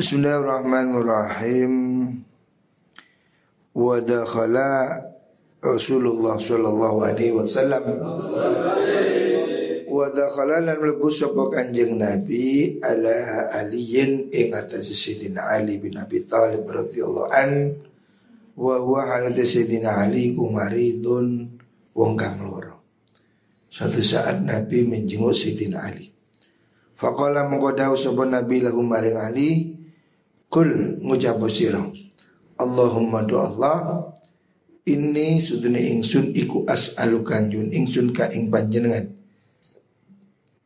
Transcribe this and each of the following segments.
Bismillahirrahmanirrahim. Wa dakhala Rasulullah sallallahu alaihi wasallam wa dakhala lan mlebu sapa Kanjeng Nabi ala aliyin ing atas Sayyidina Ali bin Abi Thalib radhiyallahu an wa huwa halati Sayyidina Ali kumaridun wong kang loro. Suatu saat Nabi menjenguk Sayyidina Ali. Faqala mengkodau sapa Nabi lahu maring Ali Kul ngucap sira Allahumma do Allah. Ini sudune ingsun iku as'alu kanjun ingsun ka ing panjenengan.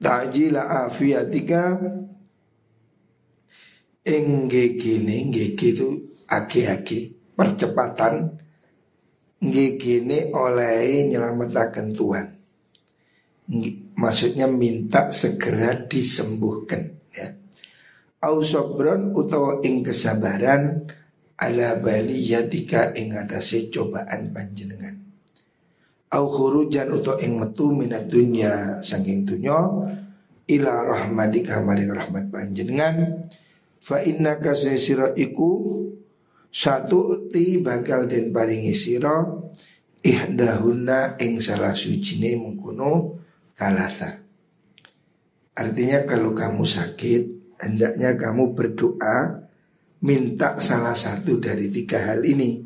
Ta'jila afiatika ing gini gigi itu aki-aki percepatan. Gini oleh nyelamatkan Tuhan. Maksudnya minta segera disembuhkan au sabron utawa ing kesabaran ala baliyatika ing atase cobaan panjenengan. Au khurujan utawa ing metu minat dunya saking dunya ila rahmatika maring rahmat panjenengan. Fa inna kasira iku satu ti bakal den paringi sira ihdahuna ing salah suci mengkono kalasa. Artinya kalau kamu sakit hendaknya kamu berdoa minta salah satu dari tiga hal ini.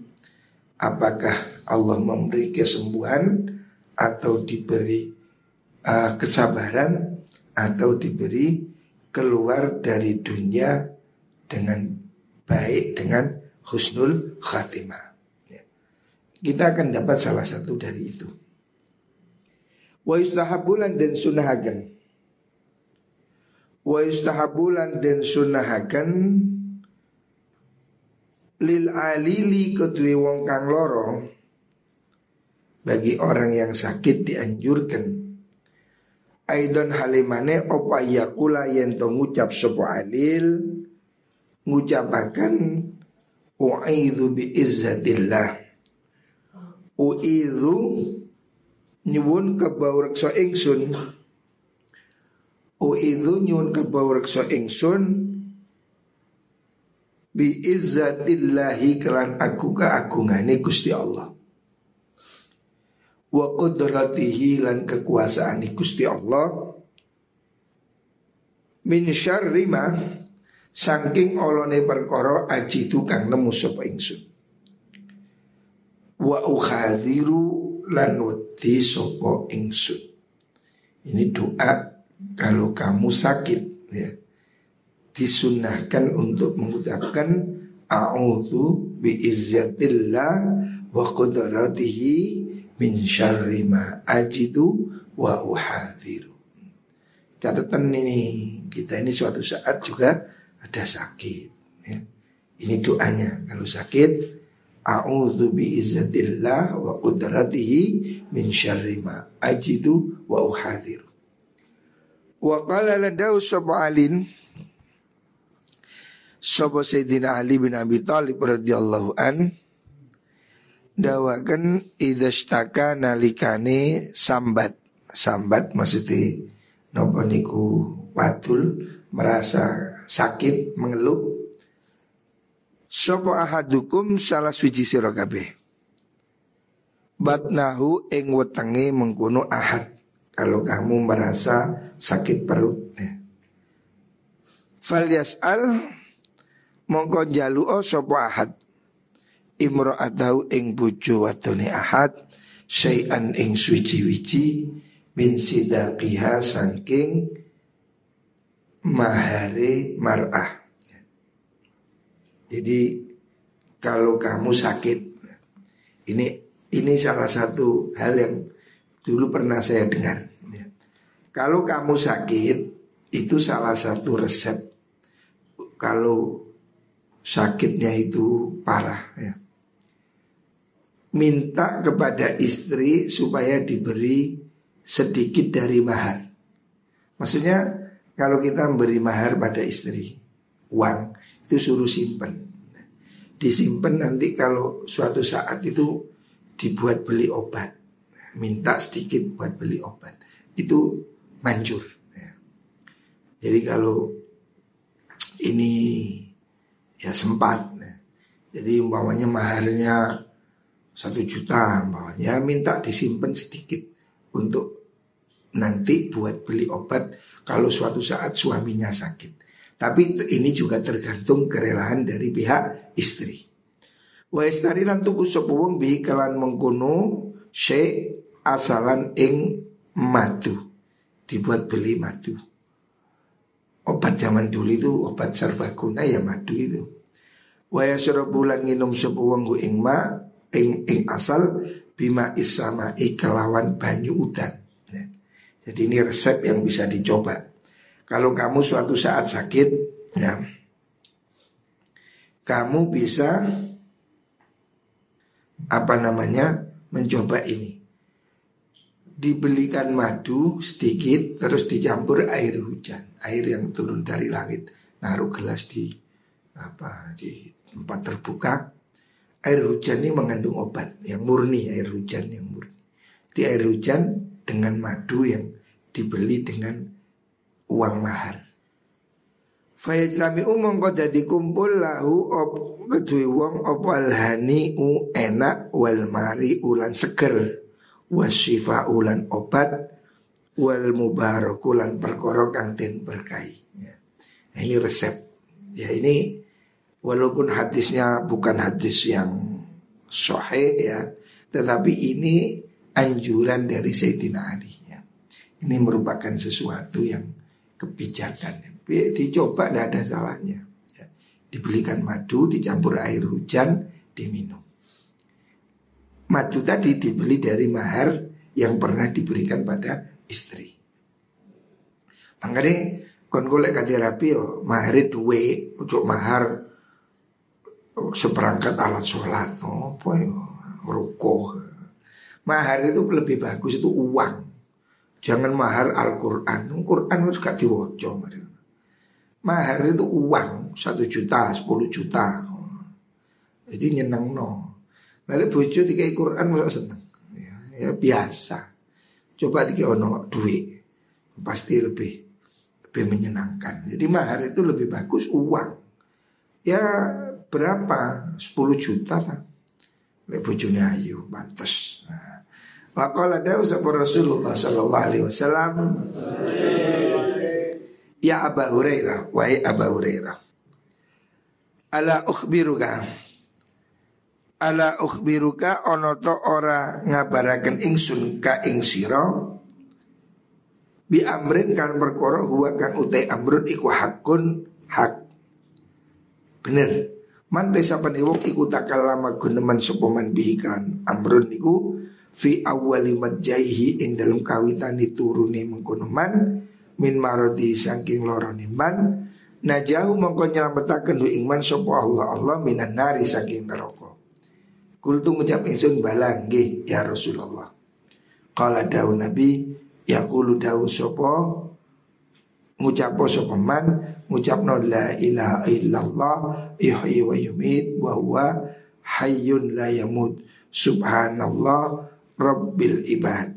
Apakah Allah memberi kesembuhan atau diberi uh, kesabaran atau diberi keluar dari dunia dengan baik dengan husnul khatimah. Ya. Kita akan dapat salah satu dari itu. Wa istahabulan dan sunahagan wa istahabulan den sunahaken lil alili kedua wong kang loro bagi orang yang sakit dianjurkan. Aidon halimane opa yakula yen to ngucap sopo alil? Ngucapakan U'idhu bi izzatillah. U'idhu nyuwun kebawreksa ingsun Uidhu nyun kebawreksa ingsun bi izzatillahi kelan aku keagungane Gusti Allah. Wa qudratihi lan kekuasaan Gusti Allah min syarri ma saking olone perkara aji tukang nemu sapa ingsun. Wa ukhadhiru lan wedi sapa ingsun. Ini doa kalau kamu sakit ya disunahkan untuk mengucapkan a'udzu bi izzatillah wa qudratihi min syarri ma ajidu wa uhadhiru. Catatan ini kita ini suatu saat juga ada sakit ya. Ini doanya kalau sakit a'udzu bi izzatillah wa qudratihi min syarri ma ajidu wa uhadhiru. Wa qala landau sapa alin Sapa Sayyidina Ali bin Abi Thalib radhiyallahu an. Dawakan idastaka nalikane sambat. Sambat maksudnya nopo niku? Watul merasa sakit mengeluh. Sopo ahadukum? Salah suci sira kabeh. Batnahu ing wetenge mengkono ahad kalau kamu merasa sakit perut ya. Fal yas'al mongko jaluo sapa ahad imra'atahu ing bojo wadone ahad syai'an ing suci-wici min sidaqiha saking mahare mar'ah. Jadi kalau kamu sakit ini ini salah satu hal yang Dulu pernah saya dengar. Kalau kamu sakit, itu salah satu resep. Kalau sakitnya itu parah ya. Minta kepada istri supaya diberi sedikit dari mahar. Maksudnya kalau kita memberi mahar pada istri uang itu suruh simpen. Disimpan nanti kalau suatu saat itu dibuat beli obat minta sedikit buat beli obat itu manjur. Ya. Jadi kalau ini ya sempat. Nah, jadi umpamanya maharnya satu juta umpamanya minta disimpan sedikit untuk nanti buat beli obat kalau suatu saat suaminya sakit. Tapi ini juga tergantung kerelaan dari pihak istri. Wa istari lan tuku sapa wong bi kelan mengkono syai asalan ing madu. Dibuat beli madu. Obat zaman dulu itu obat serbaguna ya madu itu. Wa yasrabu lan nginum sapa wong ing ma ing ing asal bima isama ikalawan banyu udan. Ya. Jadi ini resep yang bisa dicoba. Kalau kamu suatu saat sakit, ya, kamu bisa apa namanya mencoba ini. Dibelikan madu sedikit terus dicampur air hujan, air yang turun dari langit. Naruh gelas di apa di tempat terbuka. Air hujan ini mengandung obat yang murni, air hujan yang murni. Di air hujan dengan madu yang dibeli dengan uang mahar. Fayajlami umum kau jadi kumpul lahu op kedui wong op alhani u enak wal mari ulan seger wasifa ulan obat wal mubarak ulan perkara kang den berkahi. Ya. Nah, ini resep. Ya ini walaupun hadisnya bukan hadis yang sahih ya, tetapi ini anjuran dari Sayyidina Ali. Ya. Ini merupakan sesuatu yang kebijakan dicoba tidak ada salahnya. Ya. Dibelikan madu, dicampur air hujan, diminum. Madu tadi dibeli dari mahar yang pernah diberikan pada istri. Makanya kon golek kati rapi yo mahar duwe untuk mahar seperangkat alat sholat apa yo ruko. Mahar itu lebih bagus itu uang. Jangan mahar Al-Quran. Al-Quran harus gak diwoco. Mahar itu uang satu juta, sepuluh juta. Jadi nyeneng no. Lalu bojo tiga Quran mau seneng. Ya, ya, biasa. Coba tiga ono duit, pasti lebih lebih menyenangkan. Jadi mahar itu lebih bagus uang. Ya berapa? 10 juta lah. Lek bojone ayu, pantes. Nah. Maka ada Rasulullah sallallahu alaihi wasallam Ya Aba Hurairah Wahai Aba Hurairah Ala ukhbiruka Ala ukhbiruka Onoto ora ngabaraken ingsun ka ing siro Bi amrin kan perkara huwa kang utai amrun iku hakun hak. Bener. Mantai sapa wong iku takalama guneman sopaman bihikan amrun iku fi awali majaihi ing dalam kawitani turune mengkono man min marodi saking lorone man najahu mongko nyelametake du iman sapa Allah. Allah minan nari saking neraka kultu ngucap ingsun bala nggih ya Rasulullah. Qala dawu nabi yaqulu dawu sapa ngucap sapa man? Ngucapno la ilaha illallah yuhyi wa yumit wa huwa hayyun la yamut. Subhanallah rabbil ibad.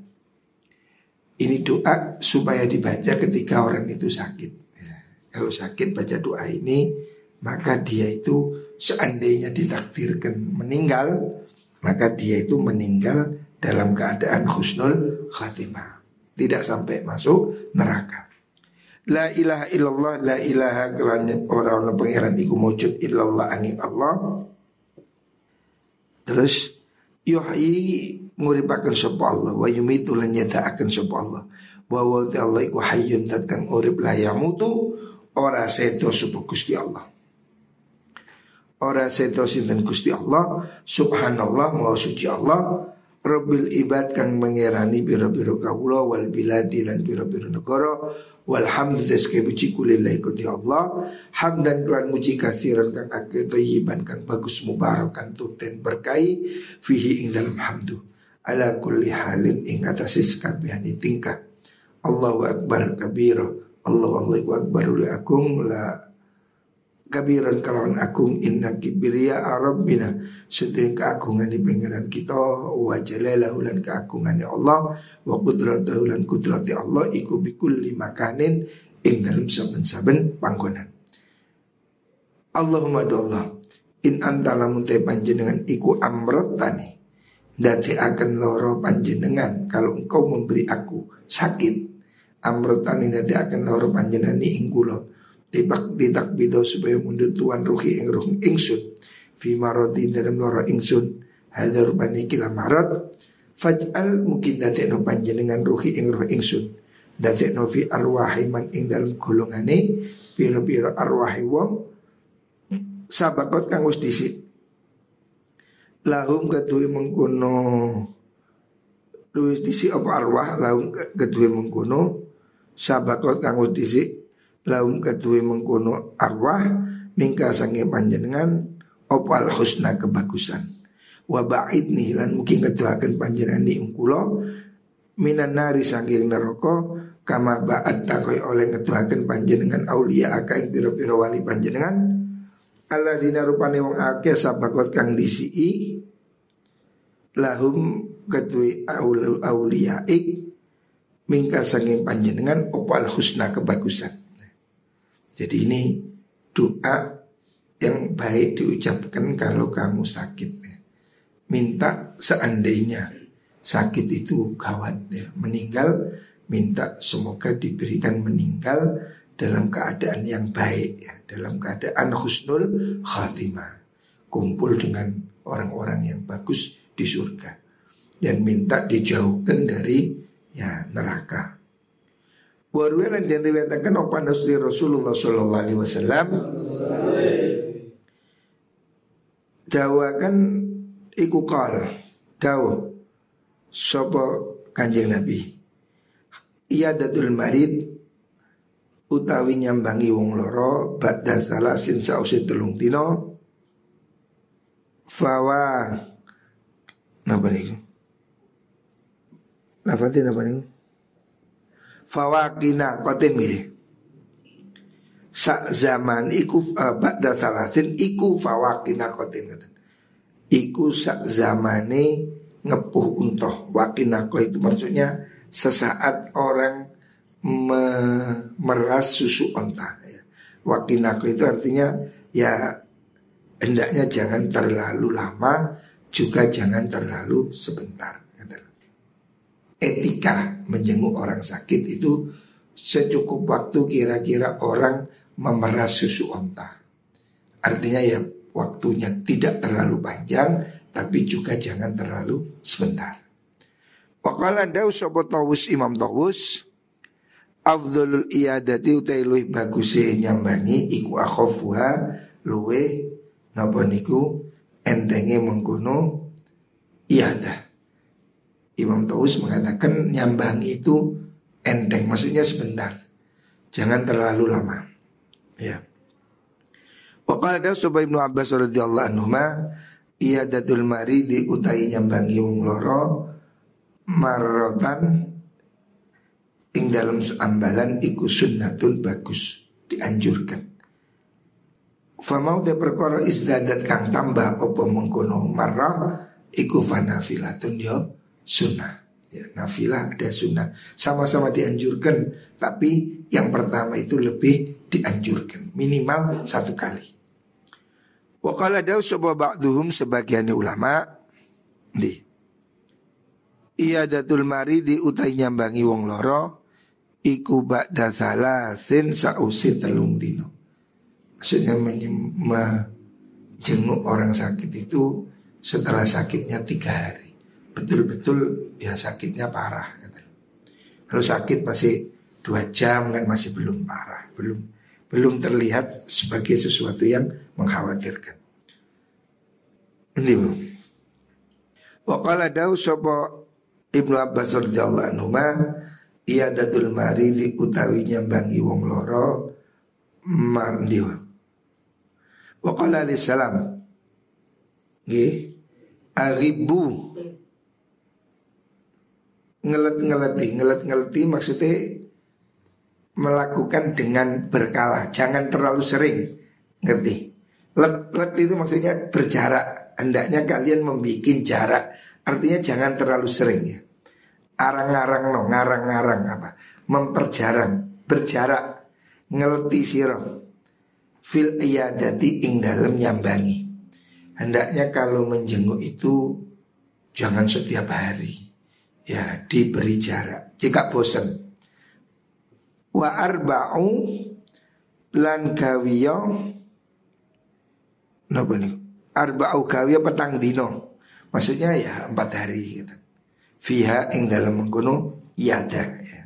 Ini doa supaya dibaca ketika orang itu sakit. Ya, kalau sakit baca doa ini, maka dia itu seandainya ditakdirkan meninggal, maka dia itu meninggal dalam keadaan khusnul khatimah. Tidak sampai masuk neraka. La ilaha illallah, la ilaha orang-orang pangeran iku mujud illallah angin Allah. Terus yuhyi nguripaken sapa Allah wa yumitu lan nyatakaken sapa Allah wa wa Allah iku hayyun dat kang urip la yamutu ora sedo sapa Gusti Allah ora sedo sinten Gusti Allah subhanallah wa suci Allah Rabbil ibad kang mengerani biro-biro kawula wal biladi lan biro-biro negara walhamdu deske puji kulillahi kudi Allah hamdan kelan muji kasiran kang akeh thayyiban kang bagus mubarakan tuten berkai fihi ing dalam hamdu ala kulli halin ing atasis kabehane tingkah Allahu akbar Allah Allahu akbar uli akung la kabiran kalawan agung inna kibriya arabbina. Sedeng keagungan di pengiran kita wa jalala ulan keagungan Allah wa qudratahu ulan kudrati Allah iku bikul makanin ing dalam saben-saben panggonan. Allahumma Allah in antalamun te panjenengan iku amrotani dati akan loro panjenengan kalau engkau memberi aku sakit amrotani dati akan loro panjenengan ni ingkulo tibak tidak bido supaya mundur tuan ruhi ing ruh ingsun. Fi marodin dalam loro ingsun. Hadar rupani kila marot faj'al mungkin dati no panjenengan ruhi ing ruh ingsun. Dati no fi arwahi man ing dalam golongane. Piro-piro arwahi wong. Sabakot kang wis dhisik. Lahum kedue mengkono. Luwis dhisik apa arwah? Lahum kedue mengkono. Sabakot kang wis lahum kedue mengkono arwah mingka sange panjenengan apa al husna kebagusan wa ba'idni lan mungkin ketuakan panjenengan di ungkulo minan nari saking neraka kama ba'at takoy oleh ngetuakan panjenengan aulia aka ing piro-piro wali panjenengan Allah dina rupane wong akeh sabakot kang disii lahum ketui ik mingka sanging panjenengan opal husna kebagusan. Jadi ini doa yang baik diucapkan kalau kamu sakit. Minta seandainya sakit itu gawat ya. Meninggal minta semoga diberikan meninggal dalam keadaan yang baik ya, dalam keadaan husnul khatimah. Kumpul dengan orang-orang yang bagus di surga dan minta dijauhkan dari ya neraka. Warwelan dan riwayatkan apa nasri Rasulullah Sallallahu Alaihi Wasallam? Dawakan iku kal Dawa Sopo kanjeng Nabi? Ia datul marid utawi nyambangi wong loro ba'da salasin sausi telung dino fawa napa niku? Lafati napa niku Fawakina kotin nggih Sak zaman iku uh, ba'da salasin iku fawakina kotin Iku sak zamane ngepuh untoh Wakinako itu maksudnya sesaat orang me meras susu onta ya. Wakinaku itu artinya ya hendaknya jangan terlalu lama juga jangan terlalu sebentar. Etika menjenguk orang sakit itu secukup waktu kira-kira orang memeras susu onta. Artinya ya waktunya tidak terlalu panjang tapi juga jangan terlalu sebentar. Wakala daus tawus imam tawus Afdolul iyadati utai luwih baguse nyambangi iku akhofuha luwe napa niku entenge mengkono iyadah. Imam Taus mengatakan nyambangi itu enteng maksudnya sebentar. Jangan terlalu lama. Ya. Waqala ada Subay Ibnu Abbas radhiyallahu anhu ma iyadatul maridi utai nyambangi wong loro marotan ing dalam seambalan iku sunnatun bagus dianjurkan. Famau de perkara izdadat kang tambah opo mengkono marah iku fanafilatun yo sunnah. Ya, nafilah ada sunnah sama-sama dianjurkan tapi yang pertama itu lebih dianjurkan minimal satu kali. Wakala daw sebuah ba'duhum sebagian ulama di Iya datul mari di utai nyambangi wong loro iku ba'da salasin sausi telung dino. Maksudnya menjenguk orang sakit itu setelah sakitnya tiga hari. Betul-betul ya sakitnya parah. Kalau sakit masih dua jam kan masih belum parah, belum belum terlihat sebagai sesuatu yang mengkhawatirkan. Ini bu. Wakala dawu sopo Ibnu Abbas radhiyallahu anhu Iya datul maridi utawi nyambangi wong loro mandiwa. Wa qala salam. Nggih. Aribu ngelet-ngeleti, ngelet-ngeleti maksudnya melakukan dengan berkala, jangan terlalu sering. Ngerti? Let-let itu maksudnya berjarak. Hendaknya kalian membuat jarak. Artinya jangan terlalu sering ya arang-arang no ngarang-ngarang apa memperjarang berjarak ngelti siro fil iyadati ing dalam nyambangi. Hendaknya kalau menjenguk itu jangan setiap hari. Ya, diberi jarak. Jika bosan. Wa arba'u lan kawiyo Napa nih? Arba'u kawiyo petang dino. Maksudnya ya empat hari gitu. Fiha ing dalam mengkono yada ya.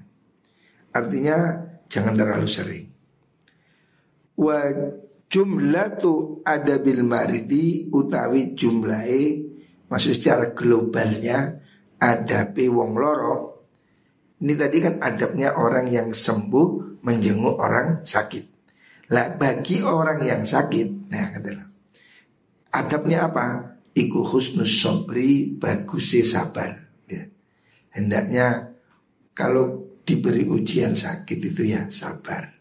Artinya jangan terlalu sering. Wa jumlatu adabil maridi utawi jumlahe maksud secara globalnya adabi wong loro ini tadi kan adabnya orang yang sembuh menjenguk orang sakit. Lah bagi orang yang sakit, nah katalah. Adabnya apa? Iku husnus sobri bagus sabar. Ya. Hendaknya kalau diberi ujian sakit itu ya sabar.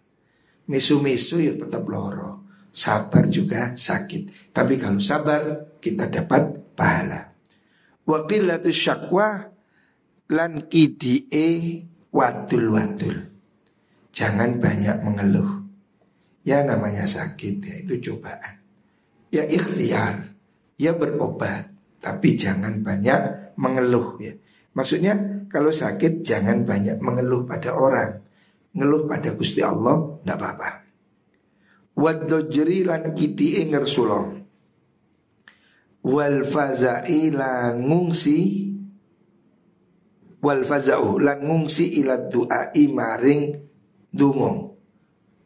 Mesu-mesu ya tetap loro. Sabar juga sakit. Tapi kalau sabar kita dapat pahala. Wakilatu syakwa lan kidie wadul-wadul. Jangan banyak mengeluh. Ya namanya sakit ya itu cobaan. Ya ikhtiar ya berobat, tapi jangan banyak mengeluh ya. Maksudnya kalau sakit jangan banyak mengeluh pada orang, ngeluh pada Gusti Allah tidak apa-apa. Wadojri lan kiti ngersulong wal fazai lan ngungsi. Wal fazau lan ngungsi ila doa maring dungo.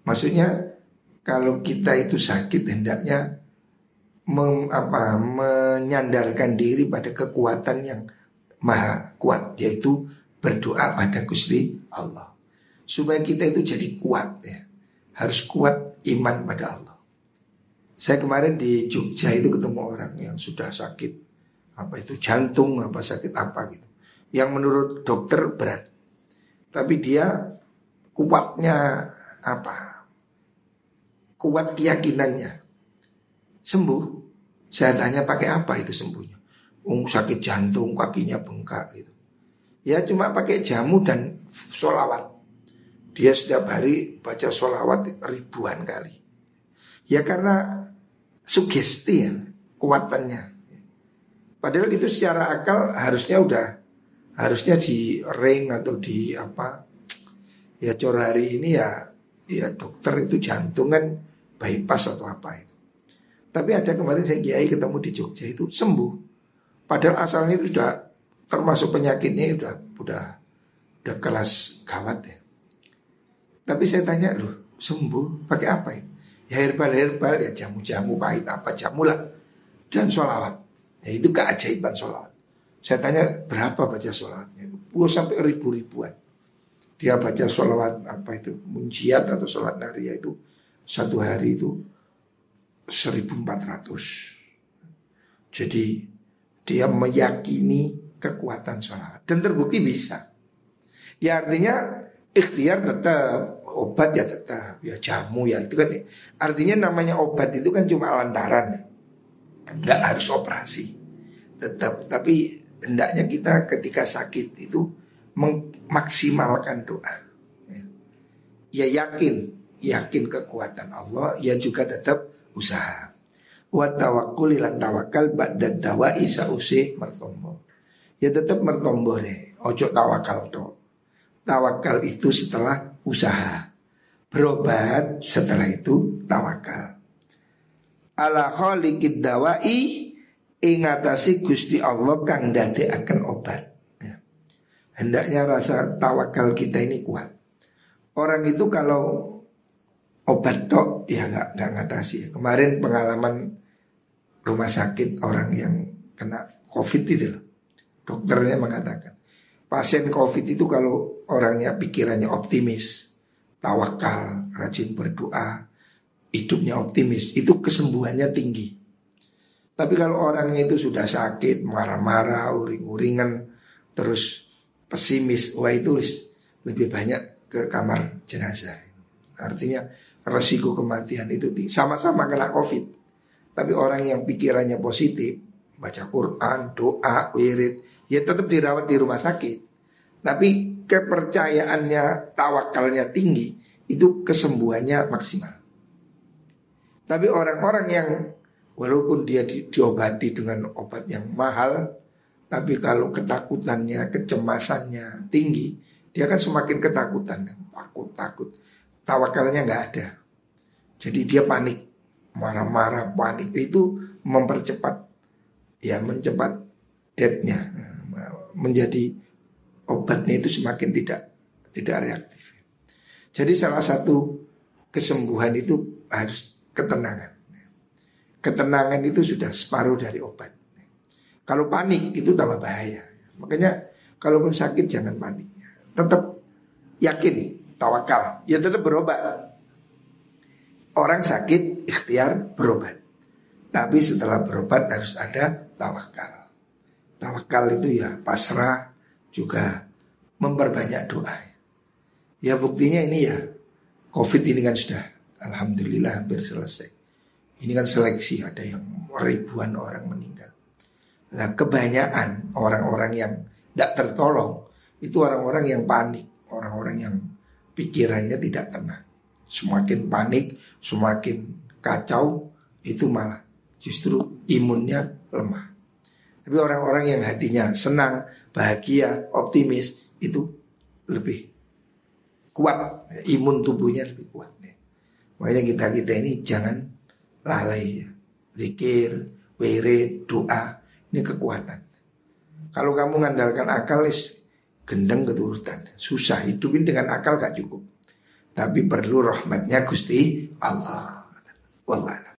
Maksudnya kalau kita itu sakit hendaknya mem, apa, menyandarkan diri pada kekuatan yang maha kuat yaitu berdoa pada Gusti Allah. Supaya kita itu jadi kuat ya. Harus kuat iman pada Allah saya kemarin di Jogja itu ketemu orang yang sudah sakit apa itu jantung apa sakit apa gitu yang menurut dokter berat tapi dia kuatnya apa kuat keyakinannya sembuh. Saya tanya pakai apa itu sembuhnya? Um, sakit jantung, kakinya bengkak gitu. Ya cuma pakai jamu dan solawat. Dia setiap hari baca solawat ribuan kali. Ya karena sugesti ya, kuatannya. Padahal itu secara akal harusnya udah harusnya di ring atau di apa ya cor hari ini ya ya dokter itu jantungan bypass atau apa itu. Tapi ada kemarin saya kiai ketemu di Jogja itu sembuh. Padahal asalnya itu sudah termasuk penyakitnya sudah udah udah kelas gawat ya. Tapi saya tanya loh sembuh pakai apa itu? Ya herbal herbal ya jamu-jamu pahit apa jamu lah dan sholawat. Ya itu keajaiban sholawat. Saya tanya berapa baca sholawatnya? Puluh sampai ribu-ribuan. Dia baca sholawat apa itu munjiat atau sholat naria itu satu hari itu 1400 Jadi dia meyakini kekuatan sholat Dan terbukti bisa Ya artinya ikhtiar tetap Obat ya tetap Ya jamu ya itu kan Artinya namanya obat itu kan cuma lantaran Enggak harus operasi Tetap Tapi hendaknya kita ketika sakit itu Memaksimalkan doa Ya, ya yakin Yakin kekuatan Allah Ya juga tetap usaha. Wa tawakkul tawakal mertombo. Ya tetap mertombo deh. Ojo tawakal to. Tawakal itu setelah usaha. Berobat setelah itu tawakal. Ala khaliqid dawai ingatasi Gusti Allah kang akan obat. Ya. Hendaknya rasa tawakal kita ini kuat. Orang itu kalau obat tok ya nggak nggak ngatasi. Kemarin pengalaman rumah sakit orang yang kena covid itu loh. Dokternya mengatakan pasien covid itu kalau orangnya pikirannya optimis, tawakal, rajin berdoa, hidupnya optimis, itu kesembuhannya tinggi. Tapi kalau orangnya itu sudah sakit, marah-marah, uring-uringan, terus pesimis, wah itu lebih banyak ke kamar jenazah. Artinya resiko kematian itu sama-sama kena covid. Tapi orang yang pikirannya positif, baca Quran, doa, wirid, ya tetap dirawat di rumah sakit. Tapi kepercayaannya, tawakalnya tinggi, itu kesembuhannya maksimal. Tapi orang-orang yang walaupun dia di, diobati dengan obat yang mahal, tapi kalau ketakutannya, kecemasannya tinggi, dia kan semakin ketakutan, takut, takut. Tawakalnya nggak ada. Jadi dia panik, marah-marah, panik itu mempercepat, ya mencepat deadnya, menjadi obatnya itu semakin tidak tidak reaktif. Jadi salah satu kesembuhan itu harus ketenangan. Ketenangan itu sudah separuh dari obat. Kalau panik itu tambah bahaya. Makanya kalaupun sakit jangan panik. Tetap yakin, tawakal. Ya tetap berobat. Orang sakit ikhtiar berobat. Tapi setelah berobat harus ada tawakal. Tawakal itu ya pasrah juga memperbanyak doa. Ya buktinya ini ya Covid ini kan sudah Alhamdulillah hampir selesai. Ini kan seleksi ada yang ribuan orang meninggal. Nah kebanyakan orang-orang yang tidak tertolong itu orang-orang yang panik, orang-orang yang pikirannya tidak tenang. Semakin panik, semakin kacau, itu malah justru imunnya lemah. Tapi orang-orang yang hatinya senang, bahagia, optimis itu lebih kuat, imun tubuhnya lebih kuat. Makanya kita kita ini jangan lalai ya. Zikir, wirid, doa, ini kekuatan. Kalau kamu mengandalkan akal is gendeng keturutan. Susah hidupin dengan akal gak cukup. Tapi perlu rahmatnya Gusti Allah. Wallah.